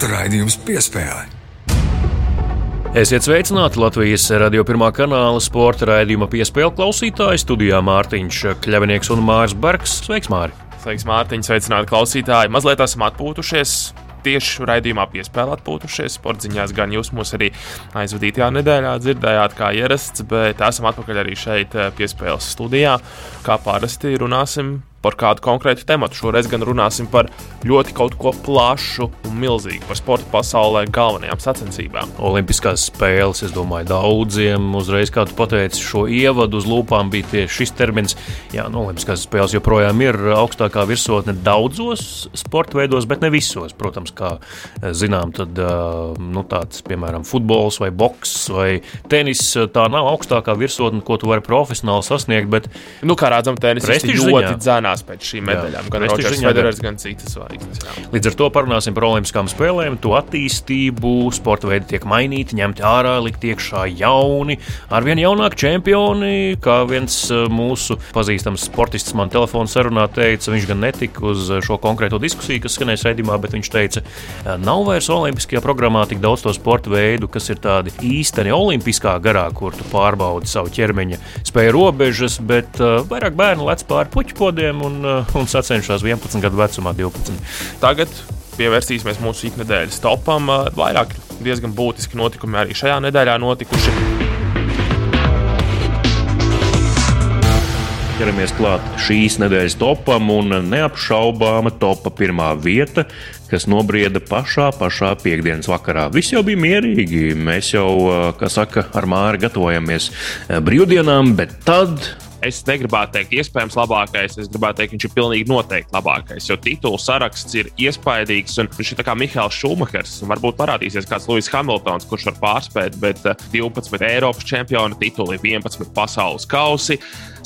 Sporta raidījums piespēlē. Esiet sveicināti Latvijas radio pirmā kanāla sporta raidījuma piespēļu klausītāji. Studijā Mārtiņš Kļavinieks un Mārs Bergs. Sveiks, Māri! Sveiks, Mārtiņ! Sveicināti klausītāji! Mazliet esam atpūtušies tieši raidījumā piespēlē atpūtušies. Sportziņās gan jūs mūs arī aizvadītajā nedēļā dzirdējāt, kā ierasts, bet esam atpakaļ arī šeit, eh, piespēles studijā. Kā parasti runāsim par kādu konkrētu tematu. Šoreiz gan runāsim par ļoti kaut ko plašu un milzīgu, par sporta pasaulē galvenajām sacensībām. Olimpiskās spēles, es domāju, daudziem uzreiz, kā tu pateici, šo ievadu uz lūpām bija tieši šis termins. Jā, nu, Olimpiskās spēles joprojām ir augstākā virsotne daudzos sporta veidos, bet ne visos. Protams, kā zinām, tad nu, tāds, piemēram, futbols vai boks vai tenis, tā nav augstākā virsotne, ko tu vari profesionāli sasniegt. Bet, nu, kā redzam, tenis ir ļoti dzēna cīnās pēc šīm medaļām. Gan Rodžers Federers, gan citas zvaigznes. Līdz ar to parunāsim par Olimpiskām spēlēm, to attīstību. Sporta veidi tiek mainīti, ņemti ārā, likt iekšā jauni, arvien jaunāki čempioni. Kā viens e, mūsu pazīstams sportists man telefonā sarunā teica, viņš gan netika uz šo konkrēto diskusiju, kas skanēja raidījumā, bet viņš teica, e, nav vairs Olimpiskajā programmā tik daudz to sporta veidu, kas ir tādi īsteni olimpiskā garā, kur tu pārbaudi savu ķermeņa spēju robežas, bet vairāk bērnu lec pāri puķpodiem un, uh, un sacenšas 11 gadu vecumā, 12. Tagad pievērsīsimies mūsu ikdienas topam. Uh, vairāk diezgan būtiski notikumi arī šajā nedēļā notikuši. ķeramies klāt šīs nedēļas topam, un neapšaubāma topa pirmā vieta, kas nobrieda pašā, pašā piekdienas vakarā. Viss jau bija mierīgi. Mēs jau, uh, kā saka, ar māri gatavojamies brīvdienām, bet tad Es negribētu teikt, iespējams, labākais. Es gribētu teikt, viņš ir pilnīgi noteikti labākais. Jo titulu saraksts ir iespaidīgs. Un viņš ir kā Mihāls Šumahers. Varbūt parādīsies kāds Lūsis Hamiltons, kurš var pārspēt, bet 12 eh, Eiropas čempionu tituli, 11 pasaules kausi,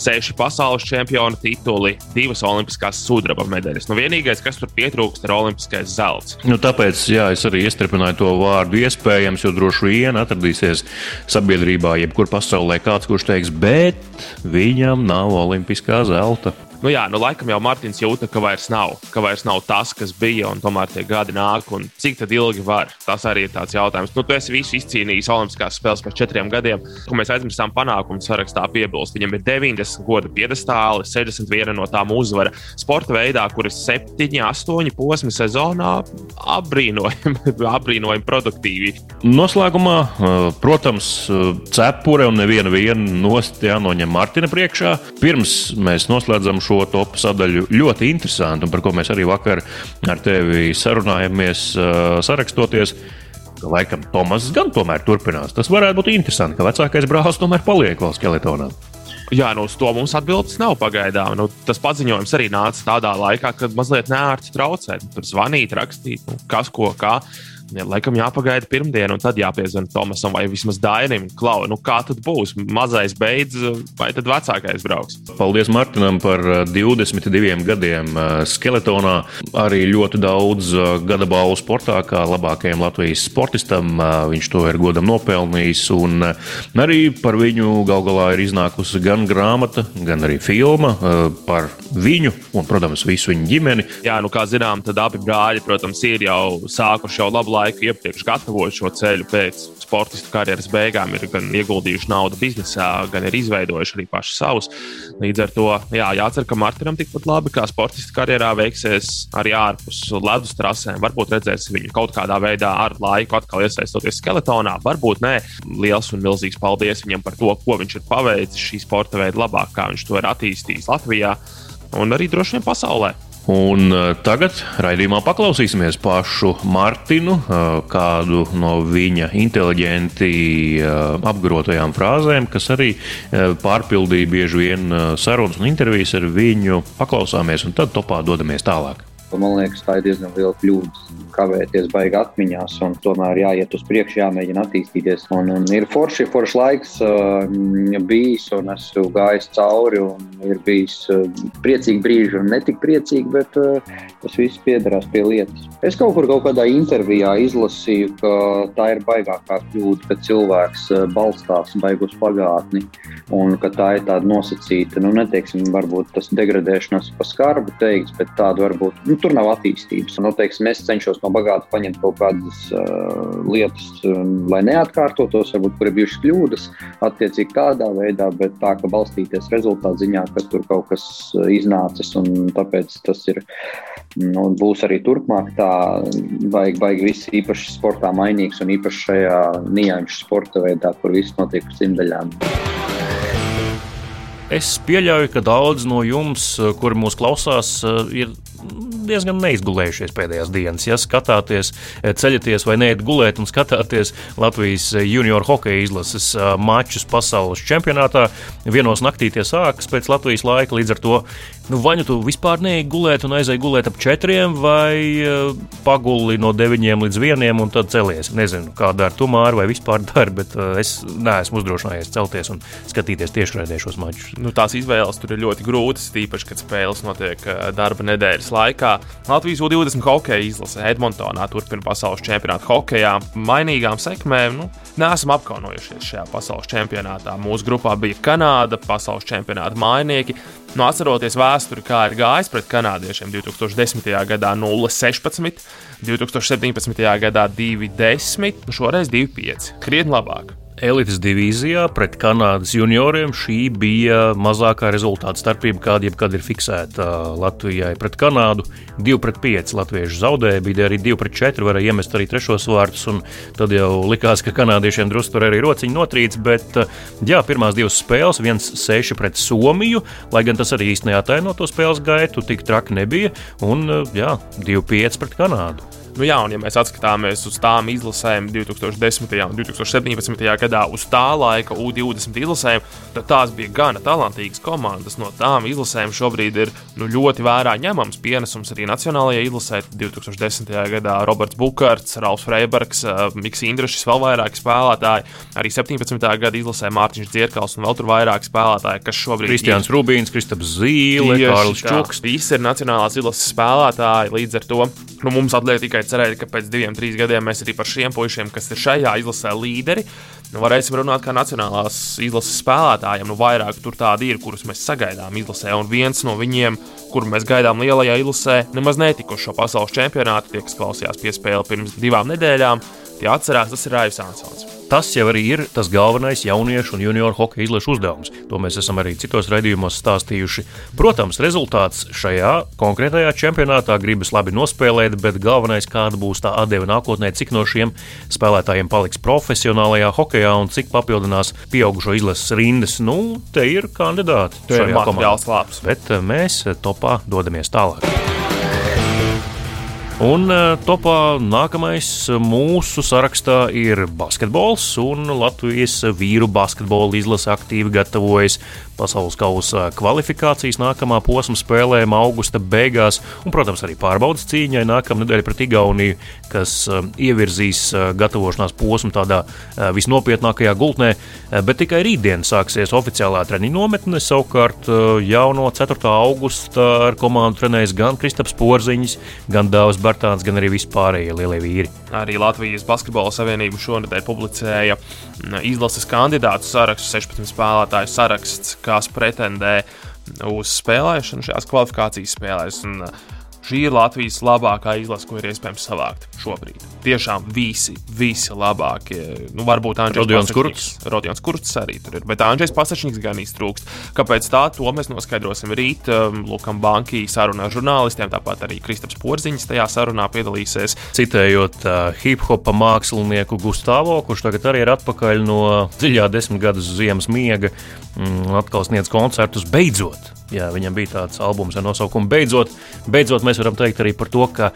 6 pasaules čempionu tituli, 2 olimpiskās sudraba medaļas. Nu, vienīgais, kas tur pietrūkst, ir olimpiskais zelts. Nu, tāpēc jā, es arī iestrādāju to vārdu iespējams, jo droši vien atradīsies sabiedrībā, jebkur pasaulē kāds, kurš teiks, bet viņa viņam nav olimpiskā zelta. Nu jā, nu laikam jau Mārtiņš jūta, ka vairs nav, ka vairs nav tas, kas bija, un tomēr tie gadi nāk, un cik ilgi var. Tas arī ir tāds jautājums. Nu, tu esi visu izcīnījis Olimpiskās spēles pēc četriem gadiem, ko mēs aizmirsām panākumu sarakstā piebilst. Viņam ir 90 godu piedestāli, 61 no tām uzvara sporta veidā, kur ir 7, 8 posmi sezonā. Apbrīnojami, apbrīnojami produktīvi. Noslēgumā, protams, cepure un neviena nost jānoņem Martina priekšā. Pirms mēs noslēdzam šo šo topu sadaļu ļoti interesanti, un par ko mēs arī vakar ar tevi sarunājamies, sarakstoties. Laikam Tomas gan tomēr turpinās. Tas varētu būt interesanti, ka vecākais brālis tomēr paliek vēl skeletonā. Jā, nu uz to mums atbildes nav pagaidām. Nu, tas paziņojums arī nāca tādā laikā, kad mazliet neērti traucēt. Tur zvanīt, rakstīt, nu, kas ko kā. Laikam jāpagaida pirmdiena, un tad jāpiezvan Tomasam vai vismaz Dainim. Klau, nu kā tad būs? Mazais beidz, vai tad vecākais brauks? Paldies Martinam par 22 uh, gadiem uh, skeletonā. Arī ļoti daudz uh, gada balvu sportā, kā labākajam Latvijas sportistam. Viņš to ir godam nopelnījis, un arī par viņu gal galā ir iznākusi gan grāmata, gan arī filma par viņu un, protams, visu viņa ģimeni. Jā, nu kā zinām, tad abi brāļi, protams, ir jau sākuši jau labu laiku iepriekš gatavojot šo ceļu pēc sportistu karjeras beigām, ir gan ieguldījuši naudu biznesā, gan ir izveidojuši arī paši savus. Līdz ar to jā, jācer, ka Martinam tikpat labi kā sportistu karjerā veiksies arī ārpus ledus trasēm. Varbūt redzēsim viņu kaut kādā veidā ar laiku atkal iesaistoties skeletonā, varbūt nē. Liels un milzīgs paldies viņam par to, ko viņš ir paveicis šī sporta veida labāk, kā viņš to ir attīstījis Latvijā un arī droši vien pasaulē. Un uh, tagad raidījumā paklausīsimies pašu Martinu, uh, kādu no viņa inteliģenti uh, apgrotajām frāzēm, kas arī pārpildīja bieži vien sarunas un intervijas ar viņu. Paklausāmies, un tad topā dodamies tālāk. Man liekas, tā ir diezgan liela kļūda. Kavēties baigi atmiņās, un tomēr jāiet uz priekšu, jāmēģina attīstīties. Un, un ir forši, forši laiks uh, bijis, un esmu gājis cauri, un ir bijis uh, priecīgi brīži, un ne tik priecīgi, bet uh, tas viss piederās pie lietas. Es kaut kur kaut kādā intervijā izlasīju, ka tā ir baigākā kļūda, ka cilvēks uh, balstās baigus pagātni, un ka tā ir tāda nosacīta, nu, neteiksim, varbūt tas degradēšanās pa skarbu teikts, bet tāda varbūt. Nu, tur nav attīstības. Nu, teiksim, es cenšos no bagāta paņemt kaut kādas uh, lietas, um, lai neatkārtotos, varbūt tur ir bijušas kļūdas, attiecīgi tādā veidā, bet tā, ka balstīties rezultātu ziņā, ka tur kaut kas iznācis un tāpēc tas ir. Nu, būs arī turpmāk tā, vajag, vajag viss īpaši sportā mainīgs un īpaši šajā nianšu sporta veidā, kur viss notiek uz simtaļām. Es pieļauju, ka daudz no jums, kuri mūs klausās, ir diezgan neizgulējušies pēdējās dienas. Ja skatāties, ceļaties vai neiet gulēt un skatāties Latvijas junior hokeja izlases mačus pasaules čempionātā, vienos naktī tie sākas pēc Latvijas laika. Līdz ar to nu, vai nu tu vispār neej gulēt un aizēji gulēt ap četriem, vai paguli no deviņiem līdz vieniem un tad celies. Nezinu, kā dara tu māri vai vispār dara, bet es neesmu uzdrošinājies celties un skatīties tiešraidē šos mačus. Nu, tās izvēles tur ir ļoti grūtas, tīpaši, kad spēles notiek darba nedēļas laikā. Latvijas U-20 hokeja izlase Edmontonā turpina pasaules čempionātu hokejā. Mainīgām sekmēm nu, neesam apkaunojušies šajā pasaules čempionātā. Mūsu grupā bija Kanāda, pasaules čempionāta mainieki. Nu, atceroties vēsturi, kā ir gājis pret kanādiešiem 2010. gadā 0-16, 2017. gadā 2-10, nu šoreiz 2-5. Krietni labāk. Elites divīzijā pret Kanādas junioriem šī bija mazākā rezultāta starpība, kāda jebkad ir fiksēta Latvijai pret Kanādu. 2 pret 5 latvieši zaudēja, bija arī 2 pret 4, varēja iemest arī trešos vārtus, un tad jau likās, ka kanādiešiem drusku tur arī rociņi notrīc, bet jā, pirmās divas spēles, 1-6 pret Somiju, lai gan tas arī īstenībā neataino to spēles gaitu, tik traki nebija, un jā, 2-5 pret Kanādu. Nu, jā, un ja mēs atskatāmies uz tām izlasēm 2010. un 2017. gadā, uz tā laika U20 izlasēm, tad tās bija gana talantīgas komandas. No tām izlasēm šobrīd ir nu, ļoti vērā ņemams pienesums arī Nacionālajā izlasē. 2010. gadā Roberts Bukārts, Ralfs Freibergs, Mikls Indrašs, vēl vairāki spēlētāji. Arī 17. gada izlasē Mārtiņš Dzirkals un vēl tur vairāki spēlētāji, kas šobrīd ir Kristians Rubīns, Kristaps Zīle, Kārlis Čuks. Visi ir Nacionālās izlases spēlētāji. Līdz ar to nu, mums atliek tikai cerēt, ka pēc diviem, trīs gadiem mēs arī par šiem puišiem, kas ir šajā izlasē līderi, nu, varēsim runāt kā nacionālās izlases spēlētājiem. Nu, vairāk tur tādi ir, kurus mēs sagaidām izlasē, un viens no viņiem, kuru mēs gaidām lielajā izlasē, nemaz netika uz šo pasaules čempionātu. Tie, kas klausījās piespēli pirms divām nedēļām, tie atcerās, tas ir Raivs Ansons tas jau arī ir tas galvenais jauniešu un junioru hokeja izlašu uzdevums. To mēs esam arī citos raidījumos stāstījuši. Protams, rezultāts šajā konkrētajā čempionātā gribas labi nospēlēt, bet galvenais, kāda būs tā atdeve nākotnē, cik no šiem spēlētājiem paliks profesionālajā hokejā un cik papildinās pieaugušo izlases rindas. Nu, te ir kandidāti. Tas ir materiāls labs. Bet eh, mēs topā dodamies tālāk. Un eh, topā nākamais mūsu sarakstā ir basketbols, un Latvijas vīru basketbola izlase aktīvi gatavojas pasaules kausa kvalifikācijas nākamā posma spēlēm augusta beigās, un, protams, arī pārbaudas cīņai nākamā nedēļa pret Igauniju, kas uh, ievirzīs uh, gatavošanās posmu tādā uh, visnopietnākajā gultnē. Bet tikai rītdien sāksies oficiālā treniņa nometne. Savukārt jau no 4. augusta ar komandu trenēs gan Kristaps Porziņš, gan Dāvs Bartāns, gan arī vispārējie lielie vīri. Arī Latvijas Basketbola Savienība šonadēļ publicēja izlases kandidātu sarakstu, 16 spēlētāju saraksts, kas pretendē uz spēlēšanu šajās kvalifikācijas spēlēs. Un, Šī ir Latvijas labākā izlase, ko ir iespējams savākt šobrīd. Tiešām visi, visi labākie. Nu, varbūt Andrzejs Kurts. Rodions Kurts arī tur ir, bet Andrzejs Pasačņiks gan iztrūkst. Kāpēc tā? To mēs noskaidrosim rīt. Um, Lukam Banki sarunā ar žurnālistiem, tāpat arī Kristaps Porziņš tajā sarunā piedalīsies. Citējot uh, hip-hopa mākslinieku Gustavo, kurš tagad arī ir atpakaļ no dziļā desmitgades ziemas miega, mm, atkal sniedz koncertus beidzot Jā, viņam bija tāds albums ar nosaukumu Beidzot. Beidzot, mēs varam teikt arī par to, ka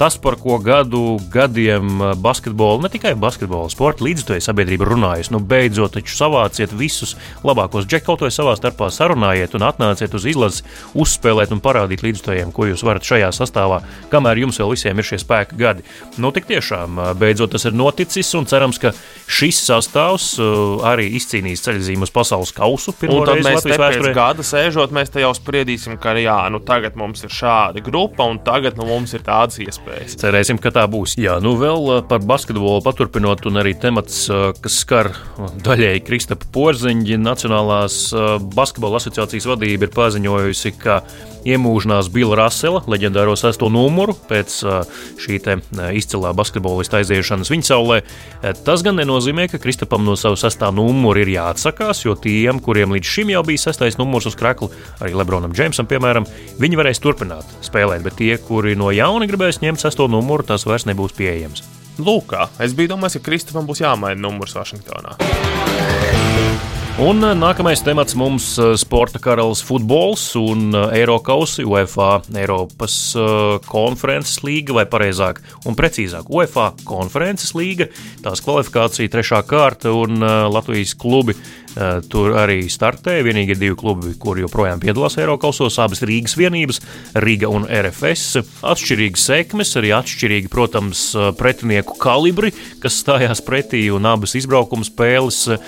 tas, par ko gadu gadiem uh, basketbola, ne tikai basketbola, sporta līdzjutēji sabiedrība runājusi, nu beidzot taču savāciet visus labākos džekautojus savā starpā sarunājiet un atnāciet uz izlasi, uzspēlēt un parādīt līdzjutējiem, ko jūs varat šajā sastāvā, kamēr jums vēl visiem ir šie spēka gadi. Nu, tik tiešām, uh, beidzot tas ir noticis un cerams, ka šis sastāvs uh, arī izcīnīs ceļzīmu uz pasaules kausu. Tad mēs te pēc gada sēžot, mēs te jau spriedīsim, ka jā, nu tagad mums ir šāda grupa un tagad nu, mums ir tādas iespējas iespējas. Cerēsim, ka tā būs. Jā, nu vēl uh, par basketbolu paturpinot, un arī temats, uh, kas skar daļēji Kristapa Porziņģi, Nacionālās uh, basketbola asociācijas vadība ir paziņojusi, ka iemūžinās Bila Rasela, leģendāro sesto numuru pēc šī izcilā basketbolista aiziešanas viņa saulē. Tas gan nenozīmē, ka Kristapam no sava sestā numura ir jāatsakās, jo tiem, kuriem līdz šim jau bija sestais numurs uz krekla, arī Lebronam Džeimsam, piemēram, viņi varēs turpināt spēlēt, bet tie, kuri no jauna gribēs ņemt sesto numuru, tas vairs nebūs pieejams. Lūk, es biju domājis, ka Kristofam būs jāmaina numurs Vašingtonā. Un eh, nākamais temats mums eh, sporta karalis futbols un eh, Eiropas, UEFA, Eiropas konferences līga, vai precīzāk, un precīzāk, UEFA konferences līga, tās kvalifikācija trešā kārta un Latvijas klubi tur arī startēja. Vienīgi divi klubi, kur joprojām piedalās Eiropasos, abas Rīgas vienības, Riga un RFS. Atšķirīgas sekmes, arī atšķirīgi, protams, eh, pretinieku kalibri, kas stājās pretī, un abas izbraukuma spēles eh,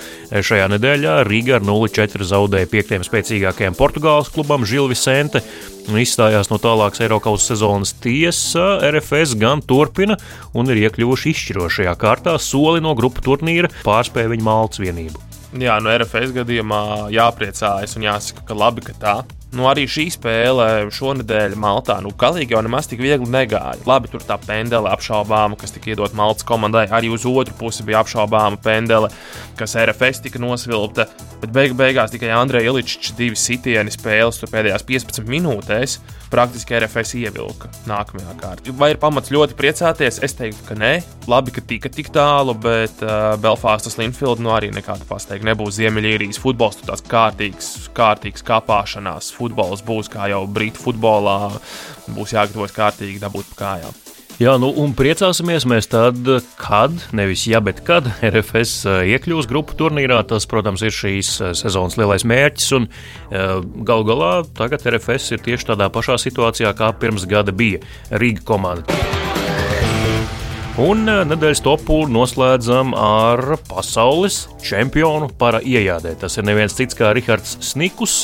šajā nedēļā Riga ar 0-4 zaudēja piektiem spēcīgākajiem Portugāles klubam Žil Vicente un izstājās no tālākas Eiropas sezonas. Tiesa, RFS gan turpina un ir iekļuvuši izšķirošajā kārtā soli no grupu turnīra, pārspēja viņa malts vienību. Jā, no RFS gadījumā jāpriecājas un jāsaka, ka labi, ka tā. Nu, arī šī spēle šonadēļ Maltā, nu, galīgi jau nemaz tik viegli negāja. Labi, tur tā pendele apšaubāma, kas tika iedot Maltas komandai. Arī uz otru pusi bija apšaubāma pendele, kas RFS tika nosvilpta. Bet beig beigās tikai Andrejs Iličs divi sitieni spēles pēdējās 15 minūtēs praktiski RFS ievilka nākamajā kārtā. Vai ir pamats ļoti priecāties? Es teiktu, ka nē. Labi, ka tika tik tālu, bet uh, Belfāstas Linfield nu arī nekāda pasteigta nebūs Ziemeļīrijas futbols. Tur tās kārtīgas, kārtīgas kāpāšanās. Futbols būs kā jau Britu futbolā. Būs jāgatavojas kārtīgi dabūt kājām. Jā, nu un priecāsimies mēs tad, kad, nevis ja, bet kad RFS eh, iekļūs grupu turnīrā. Tas, protams, ir šīs eh, sezonas lielais mērķis. Un eh, gal galā tagad RFS ir tieši tādā pašā situācijā, kā pirms gada bija Rīga komanda. Un nedēļas topu noslēdzam ar pasaules čempionu para iejādē. Tas ir neviens cits kā Rihards Snikus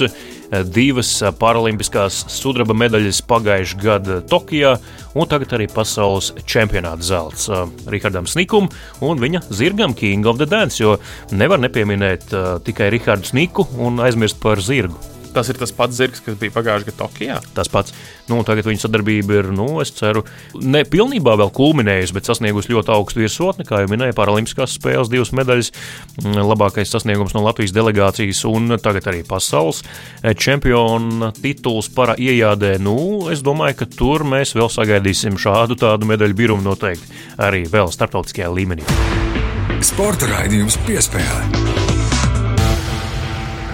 divas paralimpiskās sudraba medaļas pagājušajā gadā Tokijā, un tagad arī pasaules čempionāta zelts Rihardam Snikum un viņa zirgam King of the Dance, jo nevar nepieminēt tikai Rihardu Sniku un aizmirst par zirgu. Tas ir tas pats zirgs, kas bija pagājušajā gadā Tokijā. Tas pats. Nu, tagad viņa sadarbība ir, nu, es ceru, ne pilnībā vēl kulminējusi, bet sasniegusi ļoti augstu virsotni. Kā jau minēju, Paralimpiskās spēles divas medaļas, mm, labākais sasniegums no Latvijas delegācijas un tagad arī pasaules čempiona tituls para iejādē. Nu, es domāju, ka tur mēs vēl sagaidīsim šādu tādu medaļu birumu noteikti arī vēl starptautiskajā līmenī. Sporta raidījums piespēlē.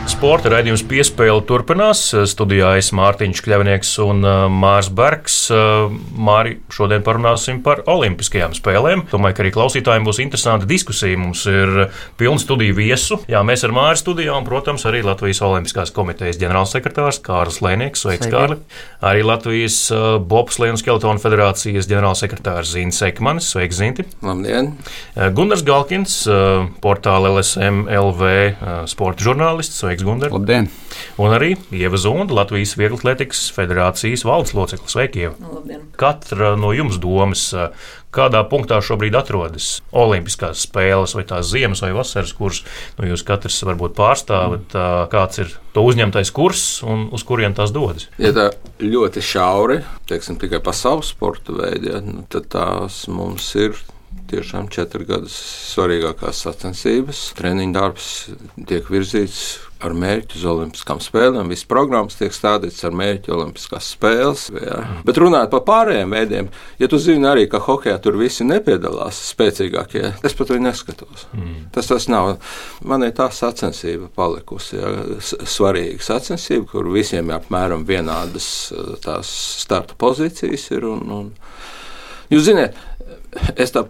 Sporta raidījums piespēle turpinās. Studijā es Mārtiņš Kļavnieks un uh, Mārs Bergs. Uh, Māri, šodien parunāsim par Olimpiskajām spēlēm. Domāju, ka arī klausītājiem būs interesanta diskusija. Mums ir pilna studiju viesu. Jā, mēs ar Māri studijā un, protams, arī Latvijas Olimpiskās komitejas ģenerālsekretārs Kārlis Lēnieks. Sveiks, Kārli! Arī Latvijas uh, Bobslēnu skeletonu federācijas ģenerālsekretārs Zinta Sekmanis. Sveiks, Zinti! Labdien! Gunārs Galkins, portāla LSM LV sporta žurnālists. Sveiks, Gundar. Labdien! Un arī Ieva Zunda, Latvijas Vieglatlētikas federācijas valdes loceklis. Sveiki, Ieva! Labdien. Katra no jums domas, kādā punktā šobrīd atrodas Olimpiskās spēles, vai tās ziemas vai vasaras kurs, nu jūs katrs varbūt pārstāvat, kāds ir to uzņemtais kurs un uz kurien tās dodas? Ja tā ļoti šauri, teiksim, tikai pasaules sporta veidi, ja, nu, tad tās mums ir tiešām četras gadus svarīgākās sacensības. Treniņu darbs tiek virzīts ar mērķi uz Olimpiskām spēlēm. Visas programmas tiek stādītas ar mērķi Olimpiskās spēles. Jā. Bet runājot par pārējiem veidiem, ja tu zini arī, ka hokeja tur visi nepiedalās spēcīgākie, es pat viņu neskatos. Mm. Tas tas nav. Man ir tā sacensība palikusi. Jā, svarīga sacensība, kur visiem ir apmēram vienādas tās starta pozīcijas. Ir, un, un, Jūs zināt, es tā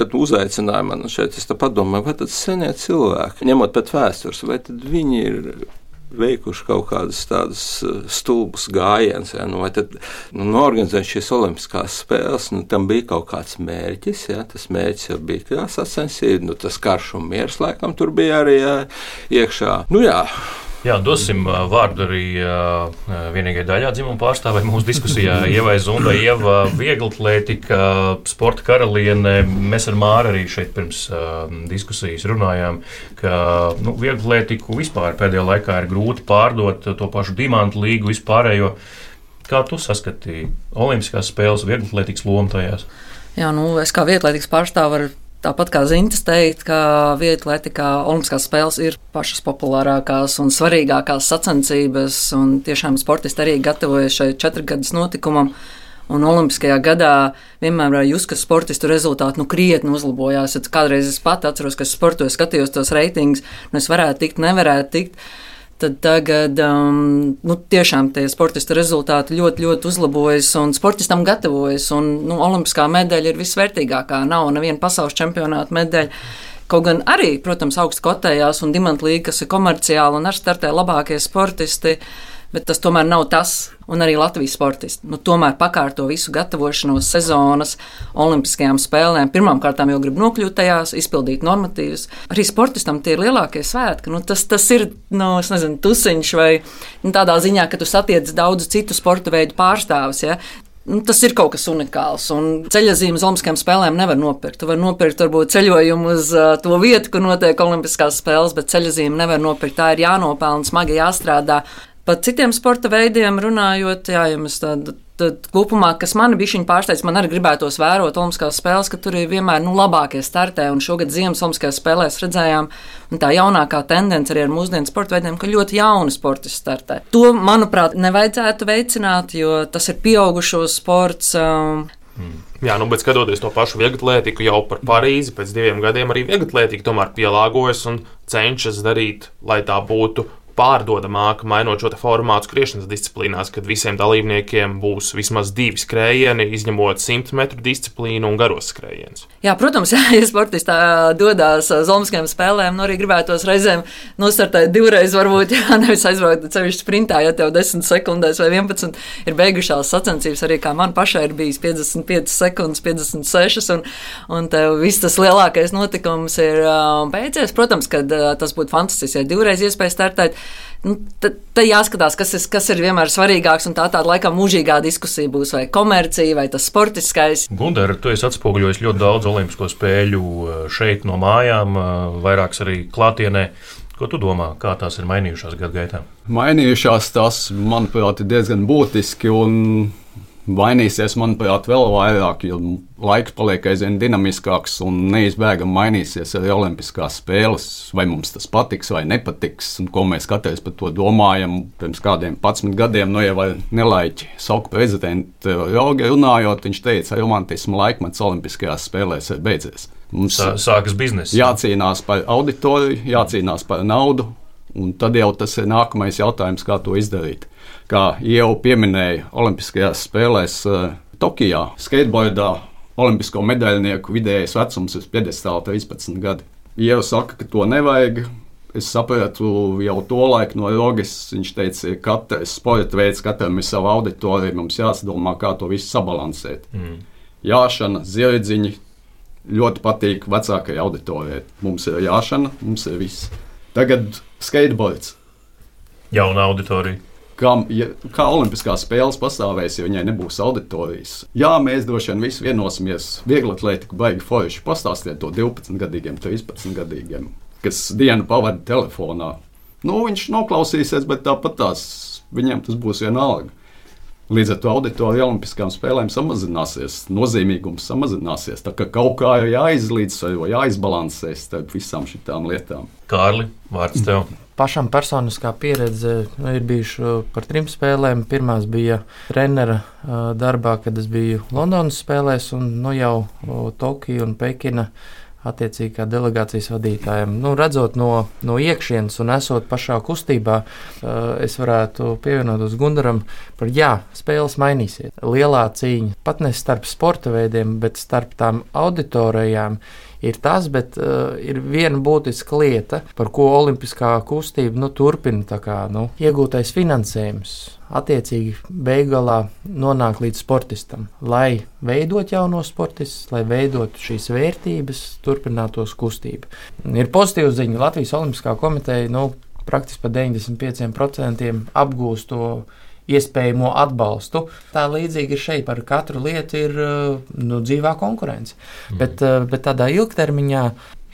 kad uzaicināja mani šeit, es padomāju, vai tad senie cilvēki, ņemot pēc vēstures, vai viņi ir veikuši kaut kādas tādas uh, stulbas gājienas, ja, nu, vai tad nu, norganizēt šīs olimpiskās spēles, nu, tam bija kaut kāds mērķis, ja, tas mērķis jau bija kā sacensība, nu, tas karš un miers laikam tur bija arī jā, iekšā. Nu, jā, Jā, dosim vārdu arī vienīgajai daļā dzimuma pārstāvē mūsu diskusijā. Ievai Zundai, Ieva Vieglatlētika, sporta karaliene. Mēs ar Māru arī šeit pirms uh, diskusijas runājām, ka nu, vieglatlētiku vispār pēdējā laikā ir grūti pārdot to pašu dimantu līgu vispārējo. Kā tu saskatīji Olimpiskās spēles vieglatlētīgas lomu tajās? Jā, nu, es kā vieglatlētīgas pārstāvis varu Tāpat kā Zintas teikt, ka vieglatlētikā Olimpiskās spēles ir pašas populārākās un svarīgākās sacensības, un tiešām sportisti arī gatavojas šai četrgadus notikumam. Un Olimpiskajā gadā vienmēr var just, ka sportistu rezultāti nu, krietni uzlabojās. Kādreiz es pat atceros, ka sportoju, skatījos tos reitingus, nu es varētu tikt, nevarētu tikt tad tagad um, nu, tiešām tie sportistu rezultāti ļoti, ļoti uzlabojas un sportistam gatavojas. Un, nu, Olimpiskā medaļa ir visvērtīgākā. Nav neviena pasaules čempionāta medaļa. Kaut gan arī, protams, augstu kotējās un dimantlīga, kas ir komerciāli un ar startē labākie sportisti. Uh, bet tas tomēr nav tas, un arī Latvijas sportisti. Nu, tomēr pakārto visu gatavošanos sezonas Olimpiskajām spēlēm. Pirmkārt, jau grib nokļūt tajās, izpildīt normatīvus. Arī sportistam tie ir lielākie svētki. Nu, tas, tas ir nu, nezinu, tusiņš vai nu, tādā ziņā, ka tu satiec daudz citu sporta veidu pārstāvus. Ja? Nu, tas ir kaut kas unikāls. Ceļojumu uz Olimpiskajām spēlēm nevar nopirkt. Tu vari nopirkt varbūt ceļojumu uz uh, to vietu, kur notiek Olimpiskās spēles, bet ceļojumu nevar nopirkt. Tā ir jānopelna, smagi jāstrādā. Par citiem sporta veidiem runājot, jā, ja mēs tādu tad kopumā, kas man bija pārsteigts, man arī gribētos vērot Olimpiskās spēles, ka tur ir vienmēr nu, labākie startē. Un šogad Ziemas Olimpiskajās spēlēs redzējām, tā jaunākā tendence arī ar mūsdienu sporta veidiem, ka ļoti jauni sportisti startē. To, manuprāt, nevajadzētu veicināt, jo tas ir pieaugušo sports. Um, Hmm. Jā, nu, bet skatoties to pašu vieglatlētiku, jau par Parīzi pēc diviem gadiem arī vieglatlētika tomēr pielāgojas un cenšas darīt, lai tā būtu pārdodamāka, mainot šo formātu skriešanas disciplīnās, kad visiem dalībniekiem būs vismaz divi skrējieni, izņemot 100 metru disciplīnu un garos skrējienus. Jā, protams, jā, ja sportists dodas uz Olimpiskajām spēlēm, nu arī gribētos reizēm nostartēt divreiz, varbūt jā, nevis aizbraukt ceļš sprintā, ja tev 10 sekundēs vai 11 ir beigušās sacensības, arī kā man pašai ir bijis 55 sekundes, 56, un, un tev viss tas lielākais notikums ir uh, beidzies. Protams, ka uh, tas būtu fantastiski, ja divreiz iespēja startēt. Nu, tad, jāskatās, kas, ir, kas ir vienmēr svarīgāks, un tā tāda laikam mūžīgā diskusija būs, vai komercija, vai tas sportiskais. Gundara, tu esi atspoguļojis ļoti daudz olimpisko spēļu eh, šeit no mājām, eh, vairākas arī klātienē. Ko tu domā, kā tās ir mainījušās gadu gaitā? Mainījušās tas, manuprāt, ir diezgan būtiski. Un mainīsies, manuprāt, vēl vairāk, jo laiks paliek aizvien dinamiskāks un neizbēgami mainīsies arī Olimpiskās spēles. Vai mums tas patiks vai nepatiks, un ko mēs katrs par to domājam. Pirms kādiem 11 gadiem, nu jau nelaiķi sauku prezidentu Rogu runājot, viņš teica, ka romantisma laikmets Olimpiskajās spēlēs ir beidzies. Mums sākas biznesa. Jācīnās par auditoriju, jācīnās par naudu, un tad jau tas ir nākamais jautājums, kā to izdarīt kā jau pieminēja Olimpiskajās spēlēs uh, Tokijā, skateboardā. Olimpisko medaļnieku vidējais vecums ir 13 gadi. Ja jau saka, ka to nevajag, es sapratu jau to laiku no Rogas. Viņš teica, ka katrs sporta veids, katram ir sava auditorija, mums jāsadomā, kā to visu sabalansēt. Mm. Jāšana, zirdziņi ļoti patīk vecākajai auditorijai. Mums ir jāšana, mums ir viss. Tagad skateboards. Jauna auditorija kā, ja, kā Olimpiskās spēles pastāvēs, ja viņai nebūs auditorijas. Jā, mēs droši vien visi vienosimies, viegli atlētiku baigi forši. Pastāstiet to 12 gadīgiem, 13 gadīgiem, kas dienu pavada telefonā. Nu, viņš noklausīsies, bet tāpat tās viņam tas būs vienalga. Līdz ar to auditorija Olimpiskām spēlēm samazināsies, nozīmīgums samazināsies. Tā kā kaut kā ir jāizlīdzsvaro, jāizbalansē starp visām šīm lietām. Kārli, vārds tev! Pašam personiskā pieredze nu, ir bijuši par trim spēlēm. Pirmā bija trenera darbā, kad es biju Londonas spēlēs, un nu, jau Tokija un Pekina. Attiecīgi, kā delegācijas vadītājiem, nu, redzot no, no iekšienes un esot pašā kustībā, es varētu pievienoties Gunaram par, jā, spēles mainīsies. Lielā cīņa pat ne starp sporta veidiem, bet starp tām auditorijām ir tas, bet uh, ir viena būtiska lieta, par ko Olimpiskā kustība nu, turpina kā, nu, iegūtais finansējums. Attiecīgi, beigās nonāk līdz sportistam, lai veidot jauno sportistu, lai veidot šīs vērtības, turpinātos kustība. Ir pozitīva ziņa. Latvijas Olimpiskā komiteja nu, praktiski par 95% apgūst to iespējamo atbalstu. Tā līdzīgi ir šeit par katru lietu ir uh, nu, dzīvā konkurence. Mm. Bet, uh, bet tādā ilgtermiņā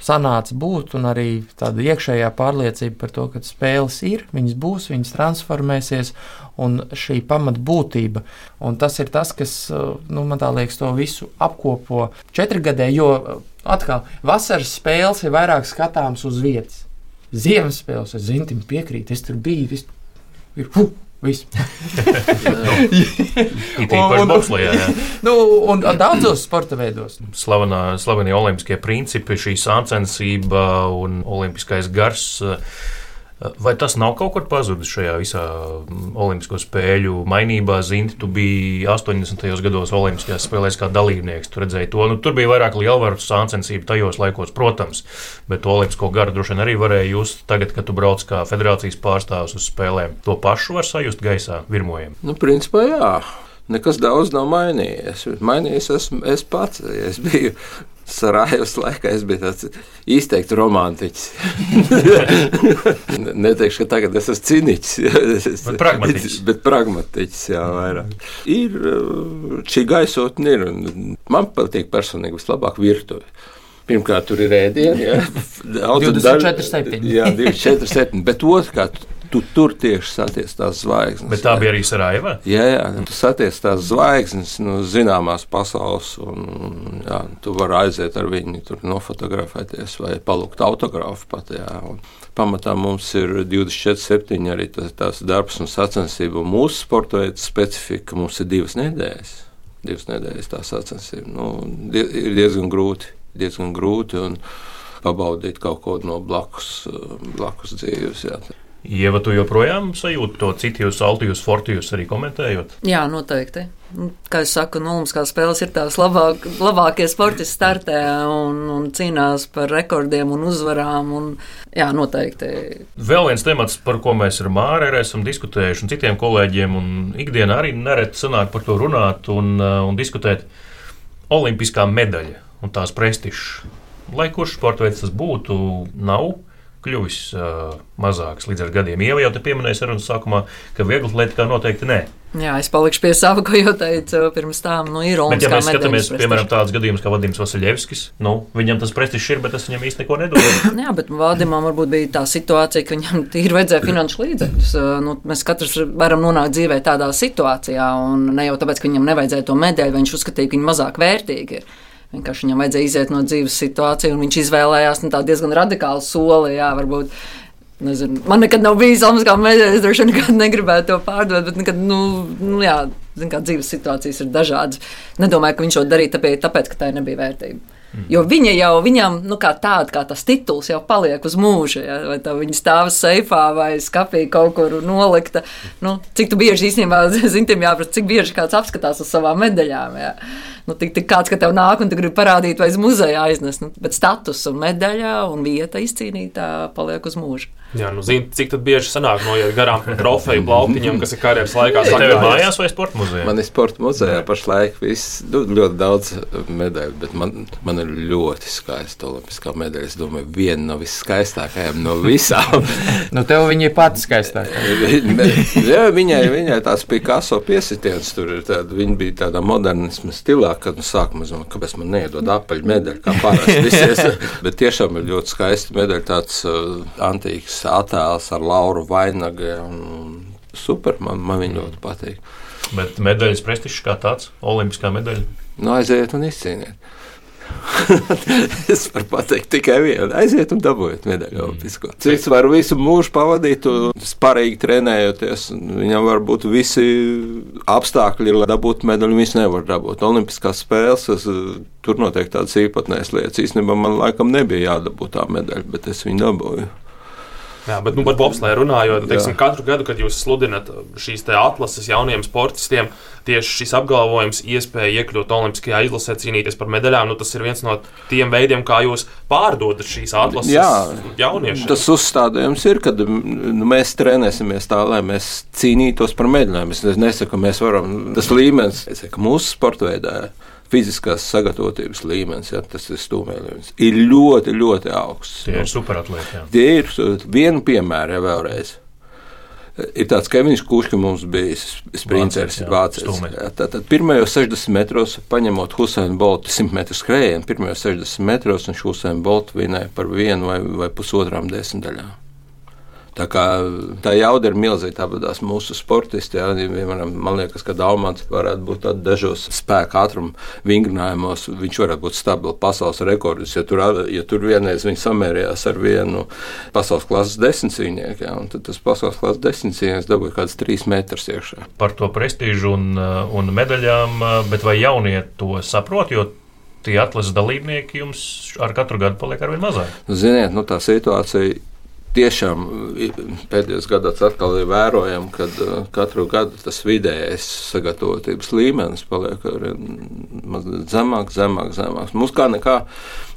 sanāca būt, un arī tāda iekšējā pārliecība par to, ka spēles ir, viņas būs, viņas transformēsies, un šī pamatbūtība. Un tas ir tas, kas nu, man liekas, to visu apkopo četrgadē, jo atkal vasaras spēles ir vairāk skatāmas uz vietas. Ziemas spēles, es zinu, piekrīt, es tur biju, viss ir. Huh, Viss. un, bobslejā, nu, un daudzos sporta veidos. Slavenā, slavenie olimpiskie principi, šī sāncensība un olimpiskais gars. Uh, Vai tas nav kaut kur pazudis šajā visā mm, Olimpisko spēļu mainībā? Zini, tu biji 80. gados Olimpiskajās spēlēs kā dalībnieks. Tu redzēji to. Nu, tur bija vairāk lielvaru sāncensību tajos laikos, protams, bet to Olimpisko garu droši vien arī varēja just tagad, kad tu brauc kā federācijas pārstāvs uz spēlēm. To pašu var sajust gaisā, virmojumu. Nu, principā jā. Nekas daudz nav mainījies. Mainījies esmu es pats. Es biju Sarajevas laikā es biju tāds izteikts romantiķis. Neteikšu, ka tagad es esmu cīniķis. bet pragmatiķis. Bet pragmatiķis, jā, vairāk. Ir šī gaisotne, ir. Man patīk personīgi vislabāk virtuve. Pirmkārt, tur ir ēdienu, jā, 24, 7. Jā, 24, 7. Bet otrkārt, tu tur tieši satiec tās zvaigznes. Bet tā bija arī Sarajeva? Jā, jā, tu satiec tās zvaigznes no nu, zināmās pasaules, un jā, tu vari aiziet ar viņu, tur nofotografēties vai palūgt autogrāfu pat. Jā, un pamatā mums ir 24, 7 arī tas, tās darbs un sacensība. Un mūsu sporta veida specifika mums ir divas nedēļas. Divas nedēļas tā sacensība. Nu, die, ir diezgan grūti, diezgan grūti un pabaudīt kaut ko no blakus, blakus dzīves. Jā. Ieva, tu joprojām sajūti to citijus, altijus, fortijus arī komentējot? Jā, noteikti. Kā jau saku, nu, Olimpiskās spēles ir tās labāk, labākie sportisti startē un, un cīnās par rekordiem un uzvarām. Un, jā, noteikti. Vēl viens temats, par ko mēs ar Māru esam diskutējuši, un citiem kolēģiem, un ikdienā arī nereti sanāk par to runāt un, un diskutēt. Olimpiskā medaļa un tās prestižs. Lai kurš sporta veids tas būtu, nav kļuvis uh, mazāks līdz ar gadiem. Ieva jau te pieminēja sarunas sākumā, ka viegli atletikā noteikti nē. Jā, es palikšu pie sava, ko jau teicu pirms tam. Nu, ir bet, ja mēs skatāmies, piemēram, tādus gadījumus kā Vadims Vasiljevskis, nu, viņam tas prestižs ir, bet tas viņam īsti neko nedod. Jā, bet Vadimam varbūt bija tā situācija, ka viņam tīri vajadzēja finanšu līdzekļus. Nu, mēs katrs varam nonākt dzīvē tādā situācijā, un ne jau tāpēc, ka viņam nevajadzēja to medaļu, viņš uzskatīja, ka viņa mazāk vērtīga ir. Vienkārši viņam vajadzēja iziet no dzīves situācijas, un viņš izvēlējās nu, diezgan radikālu soli. Jā, varbūt, nezinu, man nekad nav bijis Olimpiskā medaļa, es droši vien nekad negribētu to pārdot, bet nekad, nu, nu jā, zin, kā dzīves situācijas ir dažādas. Nedomāju, ka viņš to darīja tāpēc, tāpēc ka tā nebija vērtība. Mm. Jo viņa jau viņam, nu, kā tāda, kā tas tituls jau paliek uz mūžu. Ja? Vai tā viņa stāv seifā vai skapī kaut kur nolikta. Nu, cik tu bieži īstenībā, zinām, jāprasa, cik bieži kāds apskatās uz savām medaļām. Ja? Nu, tik, tik kāds, ka tev nāk un tu gribi parādīt, vai uz muzeja aiznes. Nu, bet status un medaļa un vieta izcīnītā paliek uz mūžu. Jā, nu, zini, cik bieži sanāk noiet garām trofeju plauktiņam, kas ir karjeras laikā. Tas tev ir mājās vai sporta muzejā? Man ir sporta muzejā pašlaik viss, nu, ļoti daudz medaļu, bet man, man ir ļoti skaista olimpiskā medaļa. Es domāju, viena no viskaistākajām no visām. nu, tev viņa ir pati skaistākā. Jā, viņai, viņai tās Picasso piesitiens tur ir tāda, viņa bija tādā modernisma stilā, kad nu, sākumā es domāju, kāpēc man neiedod apaļu medaļu, kā parasti. bet tiešām ir ļoti skaisti medaļa, tāds uh, antīks attēls ar Lauru Vainagu. Super, man, man viņa ļoti patīk. Bet medaļas prestižs kā tāds, olimpiskā medaļa? Nu, aiziet un izcīniet. es varu pateikt tikai vienu. Aiziet un dabūjiet medaļu mm. Olimpisko. Cits var visu mūžu pavadīt, sparīgi trenējoties. Viņam var būt visi apstākļi, lai dabūtu medaļu. Viņš nevar dabūt. Olimpiskās spēles, es, tur notiek tādas īpatnējas lietas. Īstenībā man laikam nebija jādabūt tā medaļa, bet es viņu dabūju. Jā, bet nu, par bobslēju runājot, teiksim, katru gadu, kad jūs sludinat šīs atlases jauniem sportistiem, tieši šis apgalvojums, iespēja iekļūt Olimpiskajā izlasē, cīnīties par medaļām, nu, tas ir viens no tiem veidiem, kā jūs pārdodat šīs atlases Jā, jauniešiem. Tas uzstādījums ir, ka nu, mēs trenēsimies tā, lai mēs cīnītos par medaļām. Es nesaku, ka mēs varam, tas līmenis, ka mūsu sporta veidā fiziskās sagatavotības līmenis, ja, tas ir stūmēļs, ir ļoti, ļoti augsts. Tie ir superatlēti. Tie ir viena piemēra ja vēlreiz. Ir tāds Kevins Kuška mums bija sprinteris, vācijas. Tātad pirmajos 60 metros, paņemot Husainu Boltu 100 metru skrējienu, pirmajos 60 metros viņš Husainu Boltu vinēja par vienu vai, vai pusotrām desmitaļām. Tā, kā, tā jauda ir milzīga. Tāpat mūsu sportisti, jā, vienmēram, man liekas, ka Daumans varētu būt dažos spēka ātruma vingrinājumos. Viņš varētu būt stabils pasaules rekordis, ja tur, ja tur vienreiz viņš samērījās ar vienu pasaules klases desmitcīnieku. Tad tas pasaules klases desmitcīnieks dabūja kāds trīs metrus iekšā. Par to prestižu un, un medaļām, bet vai jaunie to saprot? Tie atlases dalībnieki jums ar katru gadu paliek ar vien mazāk. Ziniet, nu, tā situācija tiešām pēdējos gados atkal ir vērojams, ka uh, katru gadu tas vidējais sagatavotības līmenis paliek mazliet zemāk, zemāk, zemāk. Mums kā nekā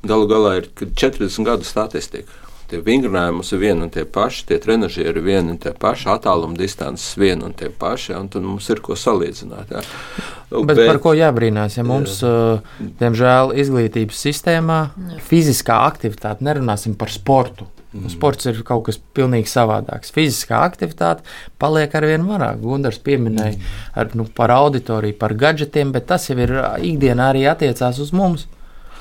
galu galā ir 40 gadu statistika. Tie vingrinājumi ir vieni un tie paši, tie treniži ir vieni un tie paši, attāluma distances vieni un tie paši, un tad mums ir ko salīdzināt. Jā. Bet, bet par ko jābrīnās? Ja mums, jā. Uh, diemžēl, izglītības sistēmā fiziskā aktivitāte, nerunāsim par sportu, Mm. Sports ir kaut kas pilnīgi savādāks. Fiziskā aktivitāte paliek ar vien vairāk. Gunārs pieminēja mm. ar, nu, par auditoriju, par gadgetiem, bet tas jau ir ikdienā arī attiecās uz mums.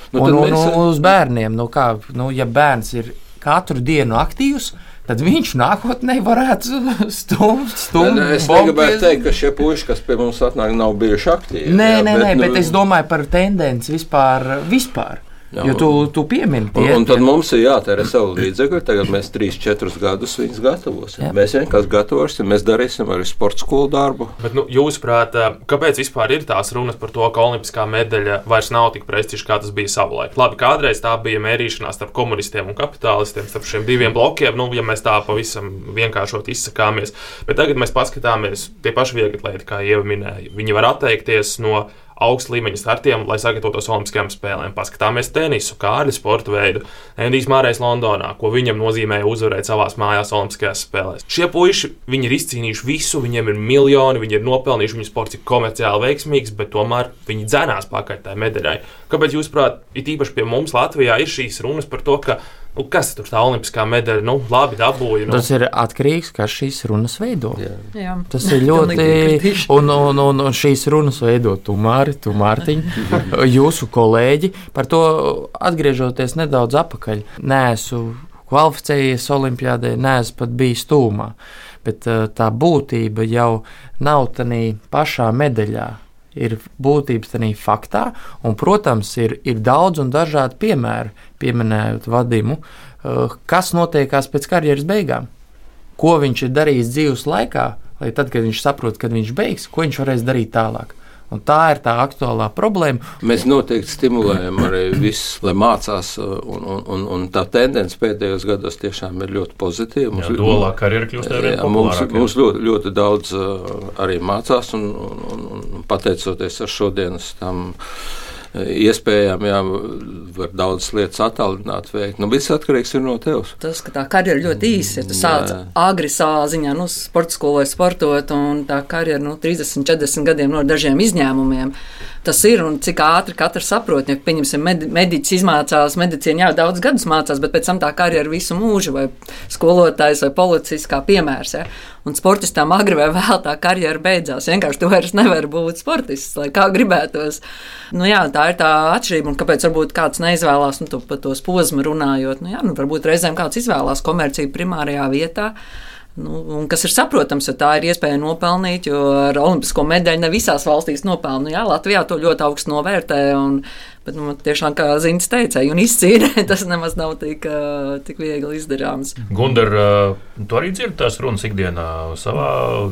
Nu, un, un, un uz bērniem. Nu, kā, nu, ja bērns ir katru dienu aktīvs, tad viņš nākotnē varētu stumt. stumt ne, ne, es negribētu teikt, ka šie puiši, kas pie mums atnāk, nav bijuši aktīvi. Nē, jā, nē, bet, nē, nu, bet es domāju par tendenci vispār. vispār. Jā, jo tu, tu piemini to. Un, un tad mums ir jātērē savu līdzekļu. Tagad mēs 3-4 gadus viņus gatavosim. Jā. Mēs vienkārši gatavosim, mēs darīsim arī sporta skolu darbu. Bet, nu, jūsuprāt, kāpēc vispār ir tās runas par to, ka olimpiskā medaļa vairs nav tik prestiža, kā tas bija savulaik? Labi, kādreiz tā bija mērīšanās starp komunistiem un kapitālistiem, starp šiem diviem blokiem, nu, ja mēs tā pavisam vienkāršot izsakāmies. Bet tagad mēs paskatāmies tie paši viegli kā jau minēju. Viņi var atteikties no augsta līmeņa startiem, lai sagatavotos Olimpiskajām spēlēm. Paskatāmies tenisu, kā arī sporta veidu. Endijs Mārais Londonā, ko viņam nozīmēja uzvarēt savās mājās Olimpiskajās spēlēs. Šie puiši ir izcīnījuši visu, viņiem ir miljoni, viņi ir nopelnījuši, viņu sports ir komerciāli veiksmīgs, bet tomēr viņi dzenās pakaļ tai medaļai. Kāpēc, jūsuprāt, it īpaši pie mums Latvijā ir šīs runas par to, ka Nu, kas tur tā olimpiskā medaļa? Nu, labi, dabūja. Nu. Tas ir atkarīgs no kā šīs runas veido. Jā. Jā. Tas ir ļoti. un, un, un, un šīs runas veido tu, Māri, tu, Mārtiņ, jūsu kolēģi. Par to atgriežoties nedaudz atpakaļ. Nē, esmu kvalificējies Olimpijādē, neesmu pat bijis tūmā. Bet tā būtība jau nav tādā pašā medaļā ir būtības tajā faktā, un, protams, ir, ir daudz un dažādi piemēri, pieminējot vadimu, eh, kas notiekās pēc karjeras beigām. Ko viņš ir darījis dzīves laikā, lai tad, kad viņš saprot, kad viņš beigs, ko viņš varēs darīt tālāk. Un tā ir tā aktuālā problēma. Mēs noteikti stimulējam arī visus, lai mācās. Un, un, un, un tā tendence pēdējos gados tiešām ir ļoti pozitīva. Mums, jā, dolā karjeras kļūst ar vien mums, mums ļoti, ļoti daudz arī mācās, un, un, un pateicoties ar šodienas tam iespējām, jā, var daudz lietas attālināt, veikt. Nu, viss atkarīgs no tevis. Tas, ka tā karjera ļoti īsa, ja tu sāc agri savā ziņā, nu, sporta skolā sportot, un tā karjera, nu, 30, 40 gadiem no dažiem izņēmumiem. Tas ir un cik ātri katrs saprot, ja, pieņemsim, med, mediķis izmācās, medicīna jau daudz gadus mācās, bet pēc tam tā karjera visu mūžu, vai skolotājs vai policists kā piemērs. Ja. Un sportistam agri vai vēl tā karjera beidzās. Vienkārši tu vairs nevari būt sportists, lai kā gribētos. Nu, jā, tā ir tā atšķirība. Un kāpēc varbūt kāds neizvēlās, nu, par tos posmu runājot? Nu, jā, nu, varbūt reizēm kāds izvēlās komerciju primārajā vietā. Nu, kas ir saprotams, jo tā ir iespēja nopelnīt, jo ar olimpisko medaļu ne visās valstīs nopelna. Nu, jā, Latvijā to ļoti augstu novērtē. Un, Bet nu, tiešām, kā Zīns teica, un izcīnīt, tas nemaz nav tik, tik viegli izdarāms. Gundar, tu arī dzirdi tās runas ikdienā savā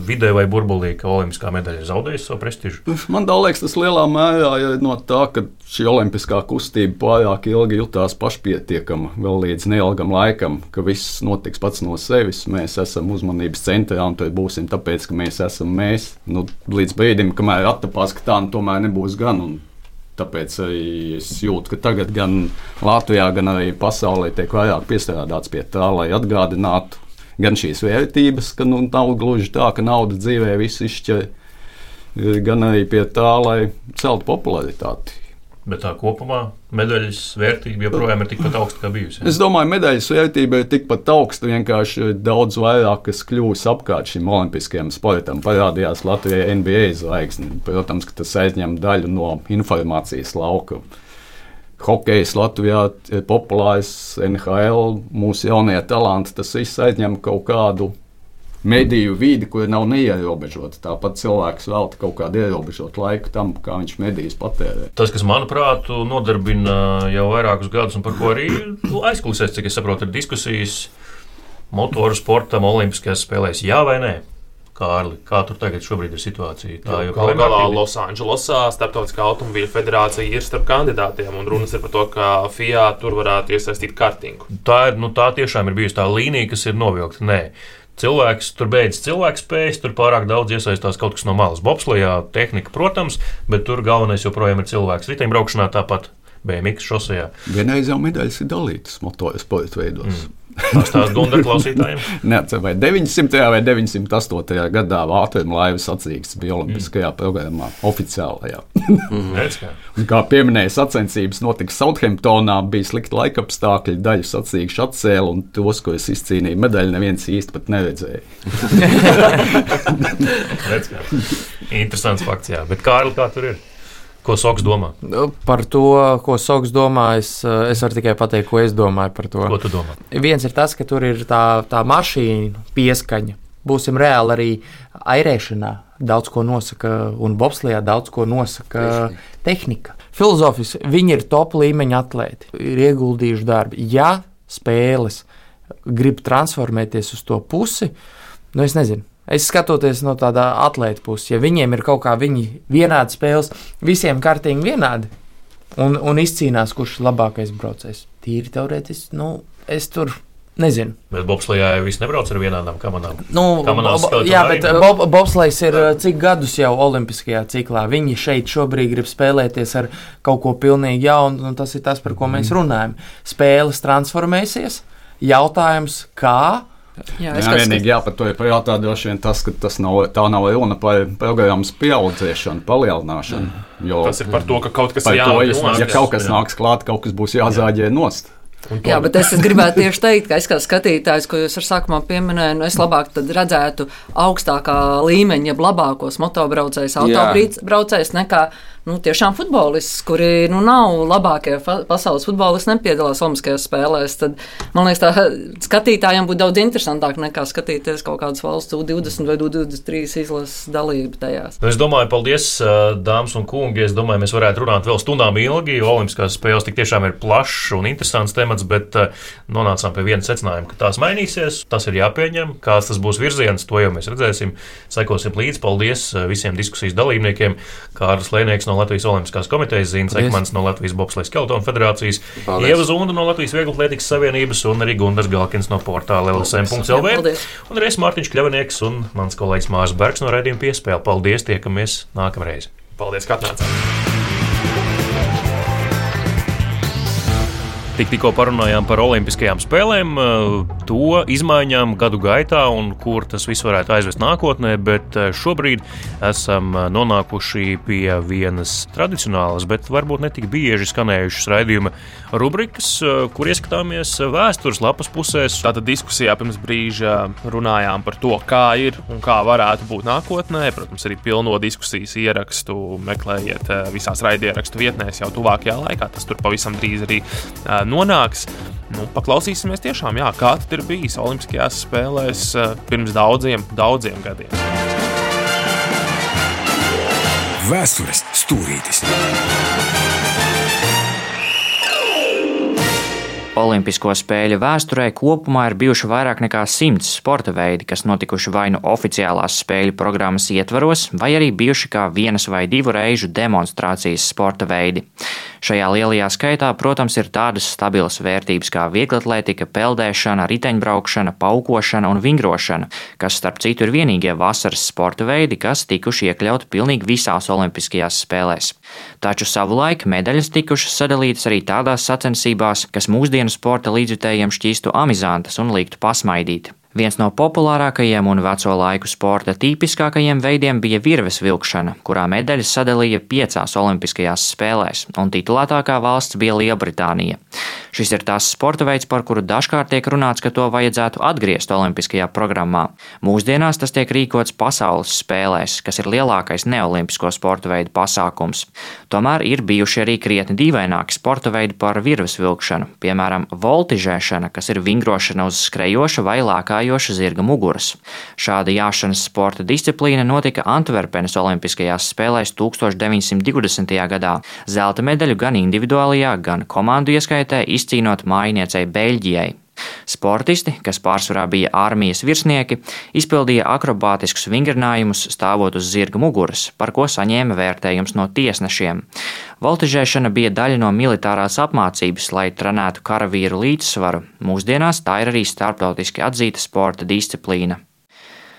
vidē vai burbulī, ka olimpiskā medaļa ir zaudējusi savu prestižu? Man liekas, tas lielā mērā ir no tā, ka šī olimpiskā kustība pārāk ilgi jutās pašpietiekama, vēl līdz neilgam laikam, ka viss notiks pats no sevis. Mēs esam uzmanības centrā un tur būsim tāpēc, ka mēs esam mēs. Nu, līdz brīdim, kamēr attapās, ka tā nu tomēr nebūs gan. Un Tāpēc es jūtu, ka tagad gan Latvijā, gan arī pasaulē tiek vairāk piestrādāts pie tā, lai atgādinātu gan šīs vērtības, ka nu, nav gluži tā, ka nauda dzīvē viss izšķir, gan arī pie tā, lai celtu popularitāti. Bet tā kopumā medaļas vērtība joprojām ir tikpat augsta kā bijusi. Es domāju, medaļas vērtība ir tikpat augsta. Vienkārši daudz vairāk, kas kļūs apkārt šim olimpiskajam sportam. Parādījās Latvijai NBA zvaigzne. Protams, ka tas aizņem daļu no informācijas lauka. Hokejs Latvijā ir populārs, NHL, mūsu jaunie talanti. Tas viss aizņem kaut kādu mediju vidi, kur nav neierobežota. Tāpat cilvēks velta kaut kādu ierobežotu laiku tam, kā viņš medijas patērē. Tas, kas manuprāt, nodarbina jau vairākus gadus, un par ko arī aizklausās, cik es saprotu, ir diskusijas motoru sportam, Olimpiskajās spēlēs, jā vai nē. Kārli, kā tur tagad ir situācija? Tā jau Galu galā Losandželosā Startautiskā automobīļa federācija ir starp kandidātiem, un runas ir par to, ka FIA tur varētu iesaistīt kartingu. Tā, ir, nu, tā tiešām ir bijusi tā līnija, kas ir novilkta. Nē, cilvēks, tur beidzas cilvēku spējas, tur pārāk daudz iesaistās kaut kas no malas. Bobslijā tehnika, protams, bet tur galvenais joprojām ir cilvēks. Riteņbraukšanā tāpat BMW šosejā. Vienreiz jau medaļas ir dalītas motosporta veidos. Mm. Tas tās Gunga klausītājiem. Neatceros, vai 900. vai 908. gadā Vācijā atzīstas bija Olimpiskajā mm. programmā, oficiālajā. mm. kā pieminēja, sacensības notika Southamptonā, bija slikti laikapstākļi, daļas atzīšas atcēla, un tos, ko es izcīnīju medaļu, neviens īsti pat neredzēja. Interesants fakts, jā. Bet Kārli, kā tur ir? Ko Soks domā? Nu, par to, ko Soks domā, es, es varu tikai pateikt, ko es domāju par to. Ko tu domā? Viens ir tas, ka tur ir tā, tā mašīna pieskaņa. Būsim reāli arī airēšanā. Daudz ko nosaka, un bobslijā daudz ko nosaka tehnika. tehnika. Filozofiski viņi ir top līmeņa atlēti, ir ieguldījuši darbu. Ja spēles grib transformēties uz to pusi, nu es nezinu Es skatoties no tāda atlēta puses, ja viņiem ir kaut kā viņi vienādi spēles, visiem kārtīgi vienādi, un, un izcīnās, kurš ir labākais braucējs. Tīri teorētiski, nu, es tur nezinu. Bet Bobslijā jau viss nebrauc ar vienādām kamerām. Nu, bo, jā, bet bob, Bobslijs ir cik gadus jau Olimpiskajā ciklā. Viņi šeit šobrīd grib spēlēties ar kaut ko pilnīgi jaunu, un tas ir tas, par ko mēs runājam. Spēles transformēsies. Jautājums, kā? Jā, jā vienīgi jā, par to ir pajautā droši vien tas, ka tas nav, tā nav runa par programmas pieaudzēšanu, palielināšanu. Jo, tas ir par to, ka kaut kas ir jāsaka. Ja, ja kaut kas jā. nāks klāt, kaut kas būs jāzāģē nost. Jā, bet es, gribētu tieši teikt, ka es kā skatītājs, ko jūs ar sākumā pieminējāt, nu es labāk redzētu augstākā līmeņa, jeb labākos motobraucējus, autobraucējus nekā nu, tiešām futbolists, kuri nu, nav labākie pasaules futbolisti, nepiedalās Olimpiskajās spēlēs. Tad, man liekas, tā skatītājiem būtu daudz interesantāk nekā skatīties kaut kādas valsts U20 vai U23 izlases dalību tajās. Es domāju, paldies, dāmas un kungi. Es domāju, mēs varētu runāt vēl stundām ilgi. Olimpiskās spēles tik tiešām ir plašs un interesants temats, bet nonācām pie viena secinājuma, ka tās mainīsies. Tas ir jāpieņem. Kāds tas būs virziens, to jau mēs redzēsim. Sekosim līdzi. Paldies visiem diskusijas dalībniekiem. Kārlis Lēnieks no Latvijas Olimpiskās komitejas, Zina Sekmans no Latvijas Bobslēgas Keltona federācijas. Ieva Zunda no Latvijas Vieglatlētikas savienības un arī Gundas Galkins no portāla LSM.CLV. Un arī es Mārtiņš Kļavinieks un mans kolēģis Mārs Bergs no raidījuma piespēle. Paldies, tiekamies nākamreiz! Paldies, ka atnācāt! Tik, tikko parunājām par Olimpiskajām spēlēm, eh, to izmaiņām gadu gaitā un kur tas viss varētu aizvest nākotnē, bet eh, šobrīd esam eh, nonākuši pie vienas tradicionālas, bet varbūt ne tik bieži skanējušas raidījuma rubrikas, kur ieskatāmies vēstures lapas pusēs. Tātad diskusijā pirms brīža runājām par to, kā ir un kā varētu būt nākotnē. Protams, arī pilno diskusijas ierakstu meklējiet visās raidierakstu vietnēs jau tuvākajā laikā. Tas tur pavisam drīz arī nonāks. Nu, paklausīsimies tiešām, jā, kā tas ir bijis Olimpiskajās spēlēs eh, pirms daudziem, daudziem gadiem. Vēstures stūrītis. Olimpisko spēļu vēsturē kopumā ir bijuši vairāk nekā simts sporta veidi, kas notikuši vai nu oficiālās spēļu programmas ietvaros, vai arī bijuši kā vienas vai divu reižu demonstrācijas sporta veidi. Šajā lielajā skaitā, protams, ir tādas stabilas vērtības kā vieglatlētika, peldēšana, riteņbraukšana, paukošana un vingrošana, kas, starp citu, ir vienīgie vasaras sporta veidi, kas tikuši iekļauti pilnīgi visās Olimpiskajās spēlēs. Taču savulaik medaļas tikušas sadalītas arī tādās sacensībās, kas mūsdienu sporta līdzjutējiem šķīstu amizantas un liktu pasmaidīt. Viens no populārākajiem un veco laiku sporta tipiskākajiem veidiem bija virves vilkšana, kurā medaļas sadalīja piecās Olimpiskajās spēlēs, un titulētākā valsts bija Lielbritānija. Šis ir tas sporta veids, par kuru dažkārt tiek runāts, ka to vajadzētu atgriezt Olimpiskajā programmā. Mūsdienās tas tiek rīkots pasaules spēlēs, kas ir lielākais neolimpisko sporta veidu pasākums. Tomēr ir bijuši arī krietni dīvaināki sporta veidi par virves vilkšanu, piemēram, voltižēšana, kas ir vingrošana uz skrejoša vai lēkājoša jājoša zirga muguras. Šāda jāšanas sporta disciplīna notika Antverpenes Olimpiskajās spēlēs 1920. gadā. Zelta medaļu gan individuālajā, gan komandu ieskaitē izcīnot mājniecei Beļģijai. Sportisti, kas pārsvarā bija armijas virsnieki, izpildīja akrobātiskus vingrinājumus stāvot uz zirga muguras, par ko saņēma vērtējums no tiesnešiem. Voltižēšana bija daļa no militārās apmācības, lai trenētu karavīru līdzsvaru. Mūsdienās tā ir arī starptautiski atzīta sporta disciplīna.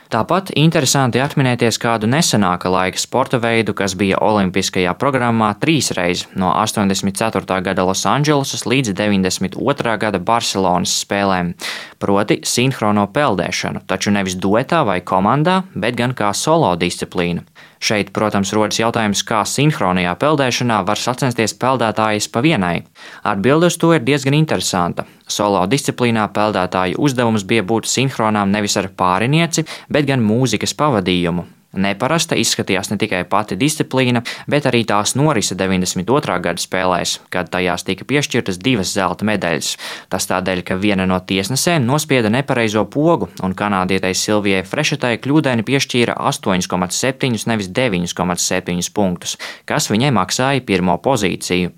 Tāpat interesanti atminēties kādu nesenāka laika sporta veidu, kas bija Olimpiskajā programmā trīs reizes no 84. gada Losandželosas līdz 92. gada Barcelonas spēlēm, proti sinhrono peldēšanu, taču nevis duetā vai komandā, bet gan kā solo disciplīna. Šeit, protams, rodas jautājums, kā sinhronijā peldēšanā var sacensties peldētājas pa vienai. Atbilde uz to ir diezgan interesanta. Solo disciplīnā peldētāju uzdevums bija būt sinhronām nevis ar pārinieci, bet gan mūzikas pavadījumu. Neparasta izskatījās ne tikai pati disciplīna, bet arī tās norise 92. gada spēlēs, kad tajās tika piešķirtas divas zelta medaļas. Tas tādēļ, ka viena no tiesnesēm nospieda nepareizo pogu, un kanādietei Silvijai Frešetai kļūdaini piešķīra 8,7 nevis 9,7 punktus, kas viņai maksāja pirmo pozīciju.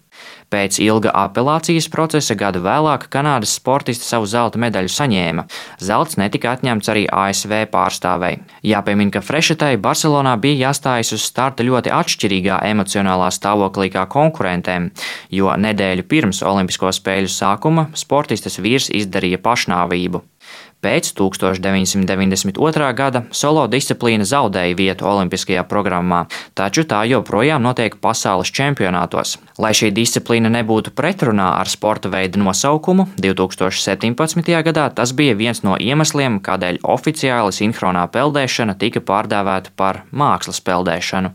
Pēc ilga apelācijas procesa gadu vēlāk Kanādas sportisti savu zelta medaļu saņēma. Zelts netika atņemts arī ASV pārstāvei. Jāpiemina, ka Frešetai Barcelonā bija jāstājas uz starta ļoti atšķirīgā emocionālā stāvoklī kā konkurentēm, jo nedēļu pirms Olimpisko spēļu sākuma sportistas vīrs izdarīja pašnāvību. Pēc 1992. gada solo disciplīna zaudēja vietu Olimpiskajā programmā, taču tā joprojām notiek pasaules čempionātos. Lai šī disciplīna nebūtu pretrunā ar sporta veidu nosaukumu, 2017. gadā tas bija viens no iemesliem, kādēļ oficiāli sinhronā peldēšana tika pārdēvēta par mākslas peldēšanu.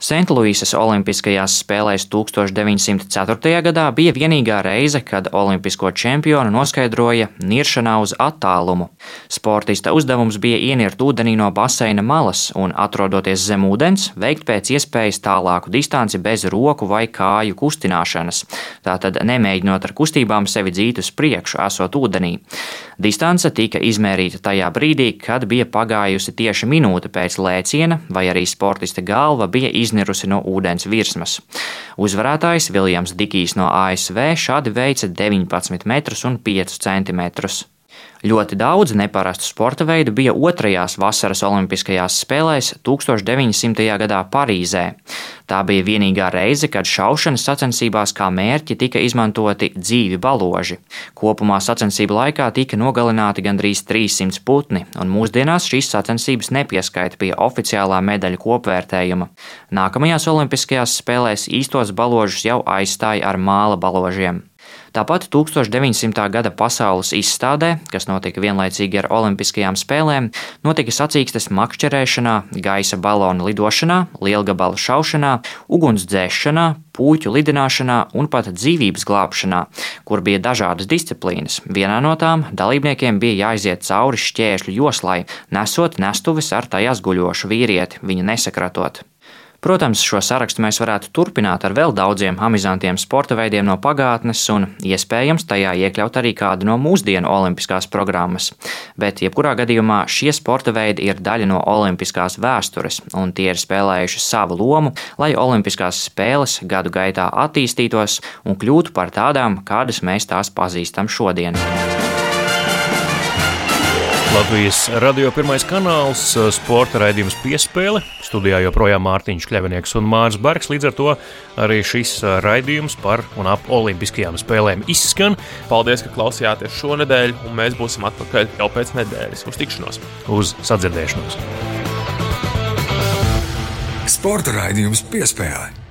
Sentluīsas Olimpiskajās spēlēs 1904. gadā bija vienīgā reize, kad olimpisko čempionu noskaidroja niršanā uz attālumu. Sportista uzdevums bija ienirt ūdenī no baseina malas un, atrodoties zem ūdens, veikt pēc iespējas tālāku distanci bez roku vai kāju kustināšanas, tātad nemēģinot ar kustībām sevi dzīt uz priekšu, esot ūdenī. Distance tika izmērīta tajā brīdī, kad bija pagājusi tieši minūte pēc lēciena, vai arī sportista galva bija izmērīta iznirusi no ūdens virsmas. Uzvarētājs Viljams Dikijs no ASV šādi veica 19 metrus un 5 centimetrus. Ļoti daudz neparastu sporta veidu bija otrajās vasaras Olimpiskajās spēlēs 1900. gadā Parīzē. Tā bija vienīgā reize, kad šaušanas sacensībās kā mērķi tika izmantoti dzīvi baloži. Kopumā sacensību laikā tika nogalināti gandrīz 300 putni, un mūsdienās šīs sacensības nepieskaita pie oficiālā medaļu kopvērtējuma. Nākamajās Olimpiskajās spēlēs īstos baložus jau aizstāja ar māla baložiem. Tāpat 1900. gada pasaules izstādē, kas notika vienlaicīgi ar Olimpiskajām spēlēm, notika sacīkstes makšķerēšanā, gaisa balonu lidošanā, lielgabalu šaušanā, ugunsdzēšanā, puķu lidināšanā un pat dzīvības glābšanā, kur bija dažādas disciplīnas. Vienā no tām dalībniekiem bija jāiziet cauri šķēršļu joslai, nesot nestuvis ar tajās guļošu vīrieti, viņu nesakratot. Protams, šo sarakstu mēs varētu turpināt ar vēl daudziem amizantiem sporta veidiem no pagātnes, un iespējams tajā iekļaut arī kādu no mūsdienu olimpiskās programmas. Bet, jebkurā gadījumā, šie sporta veidi ir daļa no olimpiskās vēstures, un tie ir spēlējuši savu lomu, lai olimpiskās spēles gadu gaitā attīstītos un kļūtu par tādām, kādas mēs tās pazīstam šodien. Latvijas radio pirmais kanāls, sporta raidījums piespēle. Studijā joprojām Mārtiņš Kļavinieks un Mārcis Bergs. Līdz ar to arī šis raidījums par un ap Olimpiskajām spēlēm izskan. Paldies, ka klausījāties šonadēļ, un mēs būsim atpakaļ jau pēc nedēļas. Uz tikšanos! Uz sadzirdēšanos! Sporta raidījums piespēle!